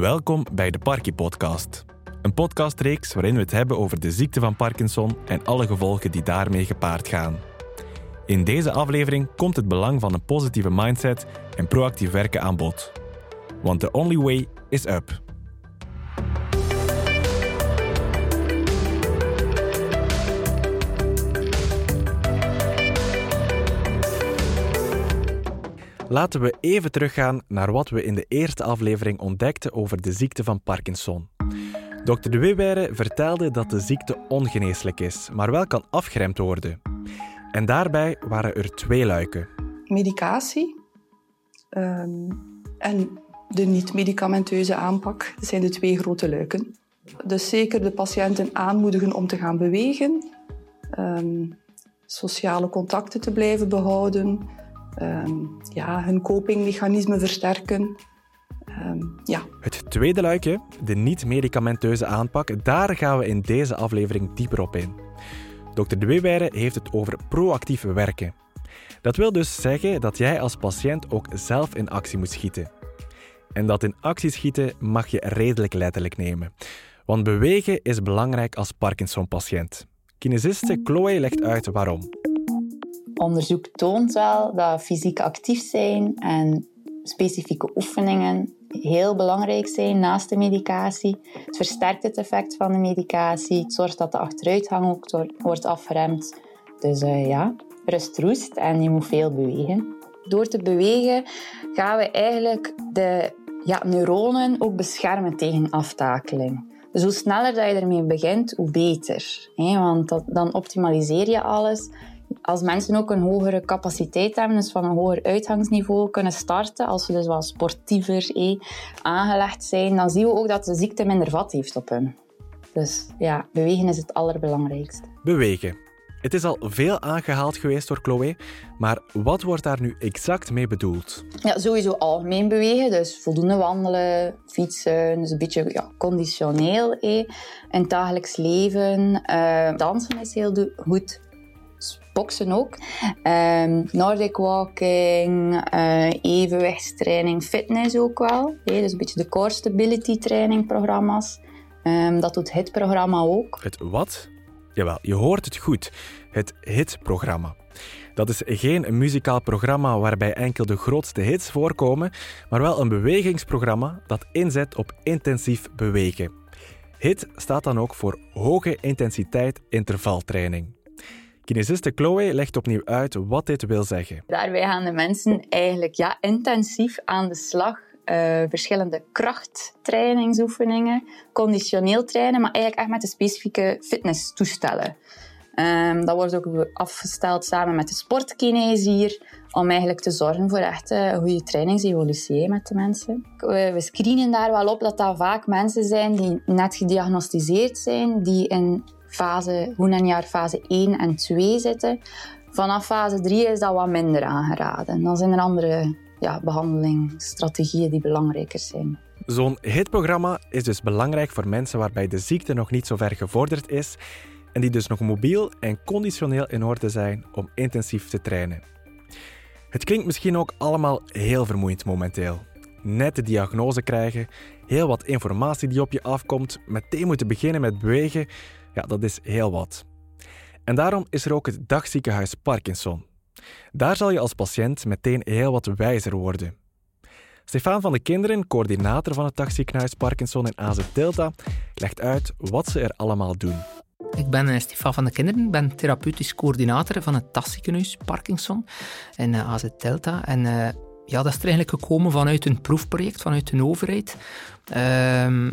Welkom bij de Parkie Podcast. Een podcastreeks waarin we het hebben over de ziekte van Parkinson en alle gevolgen die daarmee gepaard gaan. In deze aflevering komt het belang van een positieve mindset en proactief werken aan bod. Want the only way is up. Laten we even teruggaan naar wat we in de eerste aflevering ontdekten over de ziekte van Parkinson. Dr. De Wewere vertelde dat de ziekte ongeneeslijk is, maar wel kan afgeremd worden. En daarbij waren er twee luiken. Medicatie ehm, en de niet-medicamenteuze aanpak zijn de twee grote luiken. Dus zeker de patiënten aanmoedigen om te gaan bewegen, ehm, sociale contacten te blijven behouden, Ehm, ja, hun copingmechanismen versterken. Ehm, ja. Het tweede luikje, de niet-medicamenteuze aanpak, daar gaan we in deze aflevering dieper op in. Dr. De heeft het over proactief werken. Dat wil dus zeggen dat jij als patiënt ook zelf in actie moet schieten. En dat in actie schieten mag je redelijk letterlijk nemen. Want bewegen is belangrijk als Parkinson-patiënt. Kinesiste Chloe legt uit waarom onderzoek toont wel dat fysiek actief zijn en specifieke oefeningen heel belangrijk zijn naast de medicatie. Het versterkt het effect van de medicatie. Het zorgt dat de achteruitgang ook wordt afgeremd. Dus uh, ja, rust roest en je moet veel bewegen. Door te bewegen gaan we eigenlijk de ja, neuronen ook beschermen tegen aftakeling. Dus hoe sneller dat je ermee begint, hoe beter. Want dat, dan optimaliseer je alles als mensen ook een hogere capaciteit hebben, dus van een hoger uitgangsniveau kunnen starten, als ze dus wat sportiever eh, aangelegd zijn, dan zien we ook dat de ziekte minder vat heeft op hen. Dus ja, bewegen is het allerbelangrijkste. Bewegen. Het is al veel aangehaald geweest door Chloe, maar wat wordt daar nu exact mee bedoeld? Ja, sowieso algemeen bewegen, dus voldoende wandelen, fietsen, dus een beetje ja, conditioneel eh, in het dagelijks leven. Uh, dansen is heel goed boksen ook. Um, Nordic walking, uh, evenwichtstraining, fitness ook wel. dus een beetje de core stability training programma's. Um, dat doet het programma ook. Het wat? Jawel, je hoort het goed. Het HIT-programma. Dat is geen muzikaal programma waarbij enkel de grootste hits voorkomen, maar wel een bewegingsprogramma dat inzet op intensief bewegen. HIT staat dan ook voor hoge intensiteit intervaltraining. Kinesiste Chloe legt opnieuw uit wat dit wil zeggen. Daarbij gaan de mensen eigenlijk ja, intensief aan de slag. Uh, verschillende krachttrainingsoefeningen, conditioneel trainen, maar eigenlijk echt met de specifieke fitnesstoestellen. Um, dat wordt ook afgesteld samen met de sportkinese hier, om eigenlijk te zorgen voor echt een goede trainingsevolutie met de mensen. We screenen daar wel op dat dat vaak mensen zijn die net gediagnosticeerd zijn, die in fase, jaar fase 1 en 2 zitten. Vanaf fase 3 is dat wat minder aangeraden. Dan zijn er andere ja, behandelingsstrategieën die belangrijker zijn. Zo'n hitprogramma is dus belangrijk voor mensen waarbij de ziekte nog niet zo ver gevorderd is en die dus nog mobiel en conditioneel in orde zijn om intensief te trainen. Het klinkt misschien ook allemaal heel vermoeiend momenteel. Net de diagnose krijgen, heel wat informatie die op je afkomt, meteen moeten beginnen met bewegen, ja, dat is heel wat. En daarom is er ook het dagziekenhuis Parkinson. Daar zal je als patiënt meteen heel wat wijzer worden. Stefan van de Kinderen, coördinator van het dagziekenhuis Parkinson in AZ Delta, legt uit wat ze er allemaal doen. Ik ben eh, Stefan van de Kinderen, ben therapeutisch coördinator van het dagziekenhuis Parkinson in eh, AZ Delta. En uh, ja, dat is er eigenlijk gekomen vanuit een proefproject vanuit de overheid. Uh,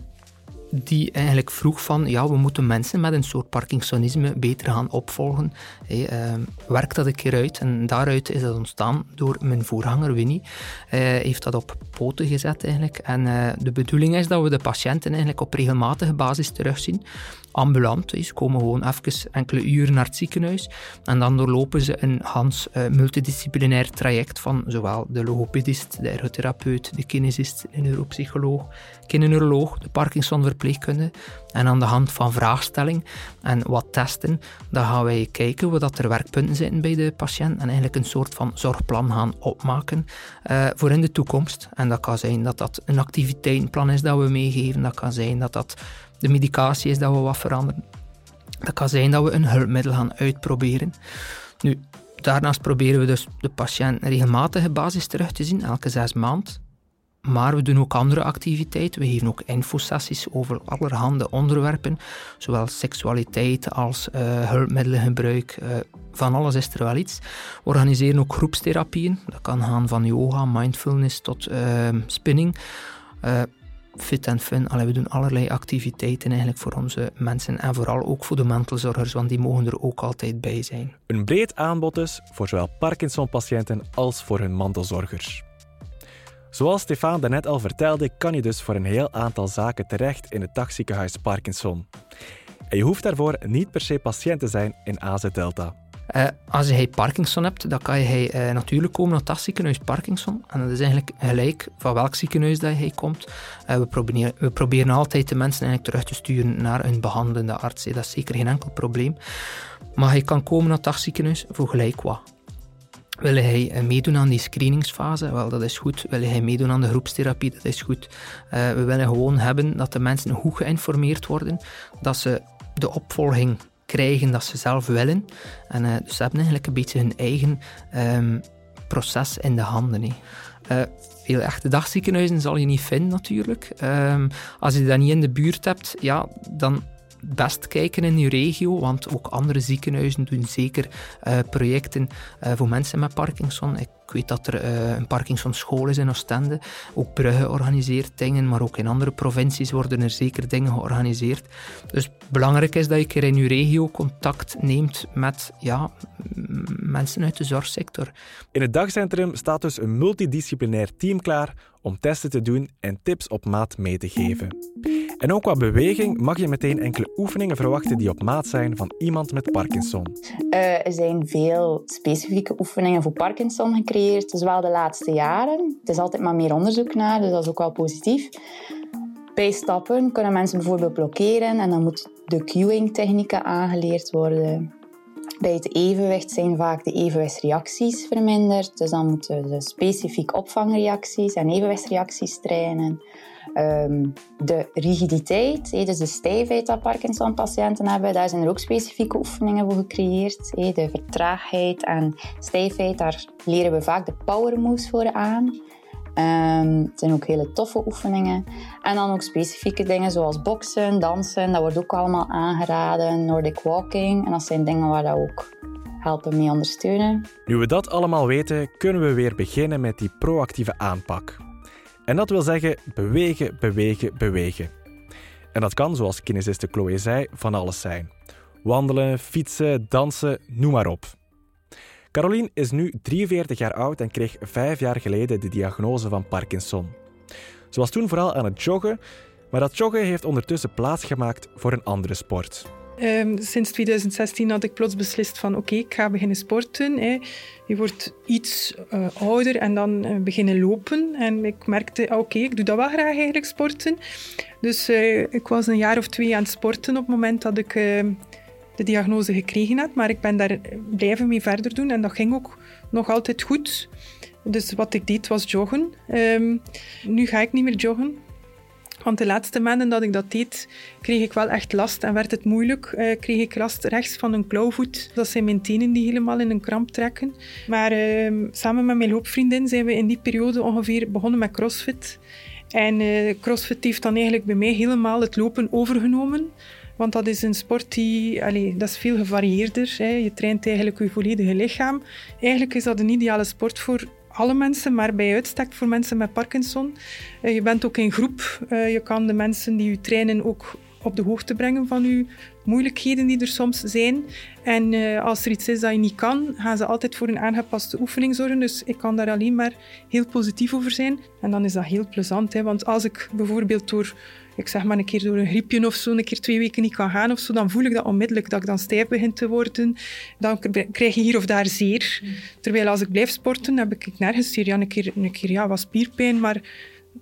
die eigenlijk vroeg van, ja, we moeten mensen met een soort Parkinsonisme beter gaan opvolgen. Hey, ehm, werkt dat een keer uit? En daaruit is dat ontstaan door mijn voorganger Winnie. Uh, heeft dat op poten gezet eigenlijk. En uh, de bedoeling is dat we de patiënten eigenlijk op regelmatige basis terugzien. Ambulant, ze komen gewoon even enkele uren naar het ziekenhuis en dan doorlopen ze een Hans uh, multidisciplinair traject van zowel de logopedist, de ergotherapeut, de kinesist, de neuropsycholoog, kinderneuroloog, de Parkinson verpleegkunde. En aan de hand van vraagstelling en wat testen, dan gaan wij kijken wat er werkpunten zitten bij de patiënt en eigenlijk een soort van zorgplan gaan opmaken uh, voor in de toekomst. En dat kan zijn dat dat een activiteitenplan is dat we meegeven, dat kan zijn dat dat de medicatie is dat we wat veranderen. Dat kan zijn dat we een hulpmiddel gaan uitproberen. Nu, daarnaast proberen we dus de patiënt regelmatige basis terug te zien, elke zes maanden. Maar we doen ook andere activiteiten. We geven ook infosessies over allerhande onderwerpen, zowel seksualiteit als uh, hulpmiddelengebruik. Uh, van alles is er wel iets. We organiseren ook groepstherapieën. Dat kan gaan van yoga, mindfulness tot uh, spinning. Fit en fun. Allee, we doen allerlei activiteiten eigenlijk voor onze mensen en vooral ook voor de mantelzorgers, want die mogen er ook altijd bij zijn. Een breed aanbod dus voor zowel Parkinson-patiënten als voor hun mantelzorgers. Zoals Stefan daarnet al vertelde, kan je dus voor een heel aantal zaken terecht in het dagziekenhuis Parkinson. En je hoeft daarvoor niet per se patiënt te zijn in AZ Delta. Uh, als je Parkinson hebt, dan kan je uh, natuurlijk komen naar het dagziekenhuis Parkinson. En dat is eigenlijk gelijk van welk ziekenhuis dat je komt. Uh, we, proberen, we proberen altijd de mensen eigenlijk terug te sturen naar een behandelende arts. Dat is zeker geen enkel probleem. Maar je kan komen naar het dagziekenhuis voor gelijk wat. Wil hij eh, meedoen aan die screeningsfase? Wel, dat is goed. Wil hij meedoen aan de groepstherapie? Dat is goed. We willen gewoon hebben dat de mensen goed geïnformeerd worden, dat ze de opvolging krijgen dat ze zelf willen. En uh, dus ze hebben eigenlijk een beetje hun eigen um, proces in de handen. Uh, veel echte dagziekenhuizen zal je niet vinden natuurlijk. Um, als je dat niet in de buurt hebt, ja, dan best kijken in je regio, want ook andere ziekenhuizen doen zeker uh, projecten uh, voor mensen met Parkinson. Ik weet dat er uh, een Parkinson-school is in Oostende. Ook Brugge organiseert dingen, maar ook in andere provincies worden er zeker dingen georganiseerd. Dus belangrijk is dat je keer in je regio contact neemt met ja, mensen uit de zorgsector. In het dagcentrum staat dus een multidisciplinair team klaar om testen te doen en tips op maat mee te geven. En ook qua beweging mag je meteen enkele oefeningen verwachten die op maat zijn van iemand met Parkinson. Uh, er zijn veel specifieke oefeningen voor Parkinson gecreëerd, zowel de laatste jaren. Het is altijd maar meer onderzoek naar, dus dat is ook wel positief. Bij stappen kunnen mensen bijvoorbeeld blokkeren en dan moet de cueing-technieken aangeleerd worden. Bij het evenwicht zijn vaak de evenwichtsreacties verminderd. Dus dan moeten we specifiek opvangreacties en evenwichtsreacties trainen. Ehm, de rigiditeit, dus de stijfheid dat Parkinson-patiënten hebben, daar zijn er ook specifieke oefeningen voor gecreëerd. De vertraagheid en stijfheid, daar leren we vaak de power moves voor aan. Um, het zijn ook hele toffe oefeningen. En dan ook specifieke dingen zoals boksen, dansen. Dat wordt ook allemaal aangeraden. Nordic walking. En dat zijn dingen waar we ook helpen mee ondersteunen. Nu we dat allemaal weten, kunnen we weer beginnen met die proactieve aanpak. En dat wil zeggen bewegen, bewegen, bewegen. En dat kan, zoals kinesiste Chloe zei, van alles zijn. Wandelen, fietsen, dansen, noem maar op. Caroline is nu 43 jaar oud en kreeg vijf jaar geleden de diagnose van Parkinson. Ze was toen vooral aan het joggen, maar dat joggen heeft ondertussen plaatsgemaakt voor een andere sport. Um, sinds 2016 had ik plots beslist van oké, ik ga beginnen sporten. Hè. Je wordt iets uh, ouder en dan uh, beginnen lopen. En ik merkte, ah, oké, ik doe dat wel graag eigenlijk, sporten. Dus uh, ik was een jaar of twee aan het sporten op het moment dat ik ehm, de diagnose gekregen had. Maar ik ben daar blijven mee verder doen en dat ging ook nog altijd goed. Dus wat ik deed was joggen. Um, nu ga ik niet meer joggen. Want de laatste maanden dat ik dat deed, kreeg ik wel echt last en werd het moeilijk. Uh, kreeg ik last rechts van een klauwvoet. Dat zijn mijn tenen die helemaal in een kramp trekken. Maar uh, samen met mijn loopvriendin zijn we in die periode ongeveer begonnen met CrossFit. En uh, CrossFit heeft dan eigenlijk bij mij helemaal het lopen overgenomen. Want dat is een sport die, dat is veel gevarieerder. Hè. Je traint eigenlijk je volledige lichaam. Eigenlijk is dat een ideale sport voor alle mensen, maar bij uitstek voor mensen met Parkinson. Uh, je bent ook in groep. Uh, je kan de mensen die je trainen ook op de hoogte brengen van je moeilijkheden die er soms zijn. En uh, als er iets is dat je niet kan, gaan ze altijd voor een aangepaste oefening zorgen. Dus ik kan daar alleen maar heel positief over zijn. En dan is dat heel plezant. Hè? Want als ik bijvoorbeeld door ik zeg maar een keer door een griepje of zo, een keer twee weken niet kan gaan of zo, dan voel ik dat onmiddellijk, dat ik dan stijf begin te worden. Dan krijg je hier of daar zeer. Terwijl als ik blijf sporten, heb ik nergens zeer. Ja, een keer, een keer ja, wat spierpijn, maar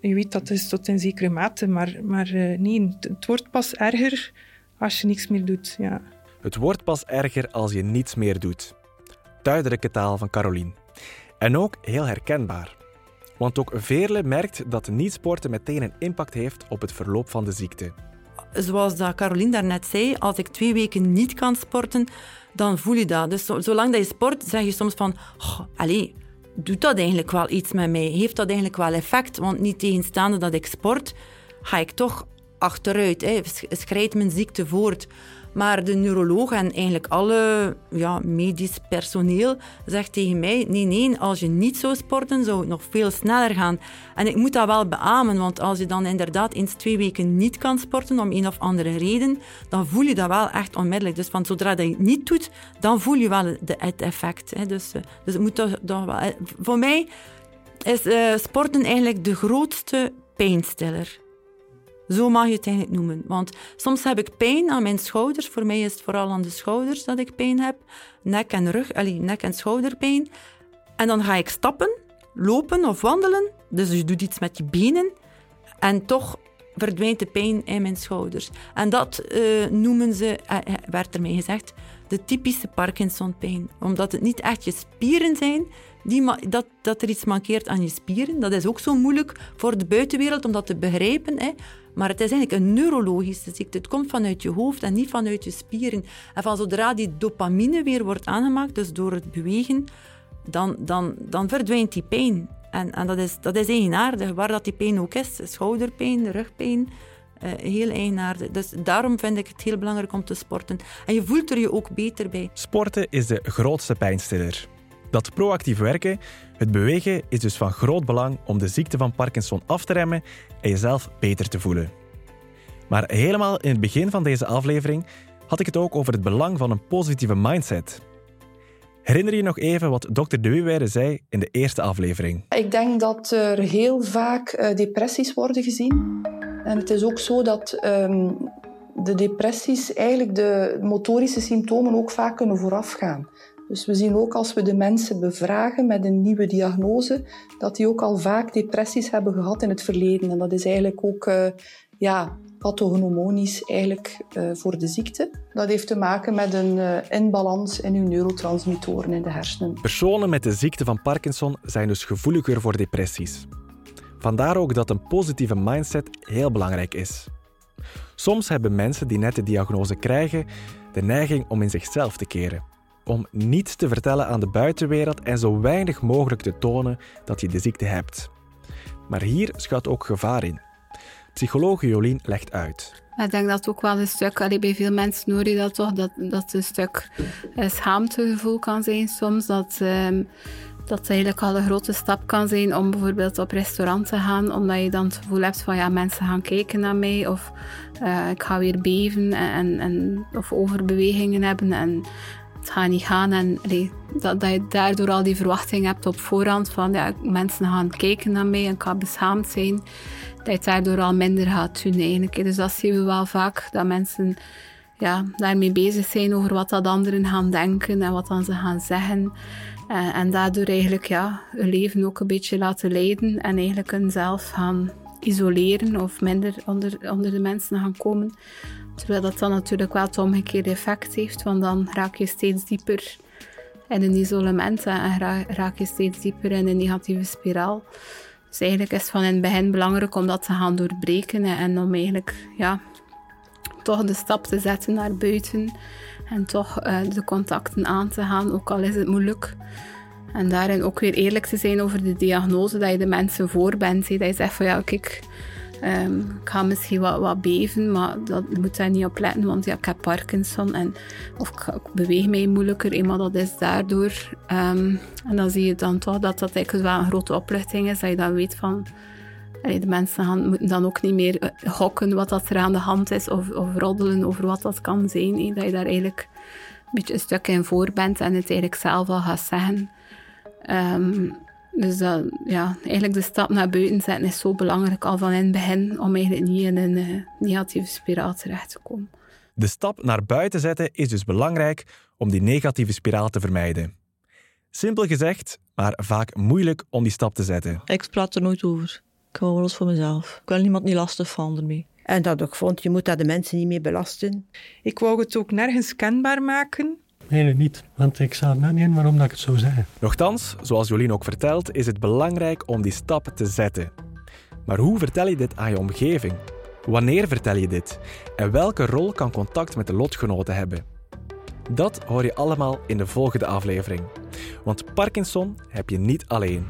Je weet dat is tot een zekere mate, maar, maar uh, nee, het wordt pas erger als je niks meer doet. Ja. Het wordt pas erger als je niets meer doet. Duidelijke taal van Caroline. En ook heel herkenbaar. Want ook Veerle merkt dat niet sporten meteen een impact heeft op het verloop van de ziekte. Zoals dat Caroline daarnet zei, als ik twee weken niet kan sporten, dan voel je dat. Dus zolang dat je sport, zeg je soms van... Allez, doet dat eigenlijk wel iets met mij? Heeft dat eigenlijk wel effect? Want niet tegenstaande dat ik sport, ga ik toch achteruit. Hè. Schrijdt mijn ziekte voort. Maar de neuroloog en eigenlijk alle ja, medisch personeel zegt tegen mij: nee, nee, als je niet zou sporten, zou het nog veel sneller gaan. En ik moet dat wel beamen, want als je dan inderdaad eens twee weken niet kan sporten om een of andere reden, dan voel je dat wel echt onmiddellijk. Dus van zodra dat je het niet doet, dan voel je wel de, het effect. Hè. Dus, eh, dus het moet toch. Eh, voor mij is uh, sporten eigenlijk de grootste pijnstiller. Zo mag je het eigenlijk noemen. Want soms heb ik pijn aan mijn schouders. Voor mij is het vooral aan de schouders dat ik pijn heb. Nek en rug, allee, nek- en schouderpijn. En dan ga ik stappen, lopen of wandelen. Dus je doet iets met je benen. En toch verdwijnt de pijn in mijn schouders. En dat uh, noemen ze, uh, werd er mij gezegd, de typische Parkinson-pijn. Omdat het niet echt je spieren zijn, die dat, dat er iets mankeert aan je spieren. Dat is ook zo moeilijk voor de buitenwereld om dat te begrijpen. Hè. Maar het is eigenlijk een neurologische ziekte. Het komt vanuit je hoofd en niet vanuit je spieren. En van zodra die dopamine weer wordt aangemaakt, dus door het bewegen, dan, dan, dan verdwijnt die pijn. En, en dat, is, dat is eigenaardig, waar dat die pijn ook is. Schouderpijn, rugpijn, uh, heel eigenaardig. Dus daarom vind ik het heel belangrijk om te sporten. En je voelt er je ook beter bij. Sporten is de grootste pijnstiller. Dat proactief werken, het bewegen, is dus van groot belang om de ziekte van Parkinson af te remmen en jezelf beter te voelen. Maar helemaal in het begin van deze aflevering had ik het ook over het belang van een positieve mindset. Herinner je nog even wat dokter De Wewijde zei in de eerste aflevering? Ik denk dat er heel vaak uh, depressies worden gezien. En het is ook zo dat um, de depressies eigenlijk de motorische symptomen ook vaak kunnen voorafgaan. Dus we zien ook als we de mensen bevragen met een nieuwe diagnose, dat die ook al vaak depressies hebben gehad in het verleden. En dat is eigenlijk ook uh, ja, pathognomonisch eigenlijk, uh, voor de ziekte. Dat heeft te maken met een uh, inbalans in uw neurotransmittoren in de hersenen. Personen met de ziekte van Parkinson zijn dus gevoeliger voor depressies. Vandaar ook dat een positieve mindset heel belangrijk is. Soms hebben mensen die net de diagnose krijgen de neiging om in zichzelf te keren om niets te vertellen aan de buitenwereld en zo weinig mogelijk te tonen dat je de ziekte hebt. Maar hier schuilt ook gevaar in. Psycholoog Jolien legt uit. Ik denk dat ook wel een stuk, allee, bij veel mensen hoor je dat toch, dat, dat een stuk eh, schaamtegevoel kan zijn soms. Dat, um, dat eigenlijk al een grote stap kan zijn om bijvoorbeeld op restaurant te gaan, omdat je dan het gevoel hebt van ja, mensen gaan kijken naar mij of uh, ik ga weer beven en, en, of overbewegingen hebben. En het gaat niet gaan. En dat, je daardoor al die verwachting hebt op voorhand van ja, mensen gaan kijken naar mij en ik ga beschaamd zijn. Dat je daardoor al minder gaat doen eigenlijk. Dus dat zien we wel vaak, dat mensen ja, daarmee bezig zijn over wat dat anderen gaan denken en wat dan ze gaan zeggen. En, en daardoor eigenlijk ja, hun leven ook een beetje laten leiden en eigenlijk hunzelf gaan isoleren of minder onder, onder de mensen gaan komen. Terwijl dat dan natuurlijk wel het omgekeerde effect heeft, want dan raak je steeds dieper in een isolement en raak je steeds dieper in een negatieve spiraal. Dus eigenlijk is het van in het begin belangrijk om dat te gaan doorbreken en om eigenlijk ja, toch de stap te zetten naar buiten en toch uh, de contacten aan te gaan, ook al is het moeilijk. En daarin ook weer eerlijk te zijn over de diagnose, dat je de mensen voor bent. Dat je zegt van ja, Um, ik ga misschien wat, beven, maar dat moet daar niet op letten, want ik heb Parkinson en, of ik, beweeg mij moeilijker, maar dat is daardoor. Um, en dan zie je dan toch dat dat eigenlijk wel een grote opluchting is, dat je dan weet van de mensen gaan, moeten dan ook niet meer uh, hokken wat dat er aan de hand is of, of roddelen over wat dat kan zijn. Dat je daar eigenlijk een beetje een stuk in voor bent en het eigenlijk zelf al gaat zeggen. Um, dus dat, ja, eigenlijk de stap naar buiten zetten is zo belangrijk al van in het begin om eigenlijk niet in een uh, negatieve spiraal terecht te komen. De stap naar buiten zetten is dus belangrijk om die negatieve spiraal te vermijden. Simpel gezegd, maar vaak moeilijk om die stap te zetten. Ik praat er nooit over. Ik hou alles voor mezelf. Ik wil niemand niet lastig vallen ermee. En dat ik vond, je moet dat de mensen niet meer belasten. Ik wou het ook nergens kenbaar maken. Nee, niet. Want ik zag net niet waarom dat ik het zo zei. Nochtans, zoals Jolien ook vertelt, is het belangrijk om die stap te zetten. Maar hoe vertel je dit aan je omgeving? Wanneer vertel je dit? En welke rol kan contact met de lotgenoten hebben? Dat hoor je allemaal in de volgende aflevering. Want Parkinson heb je niet alleen.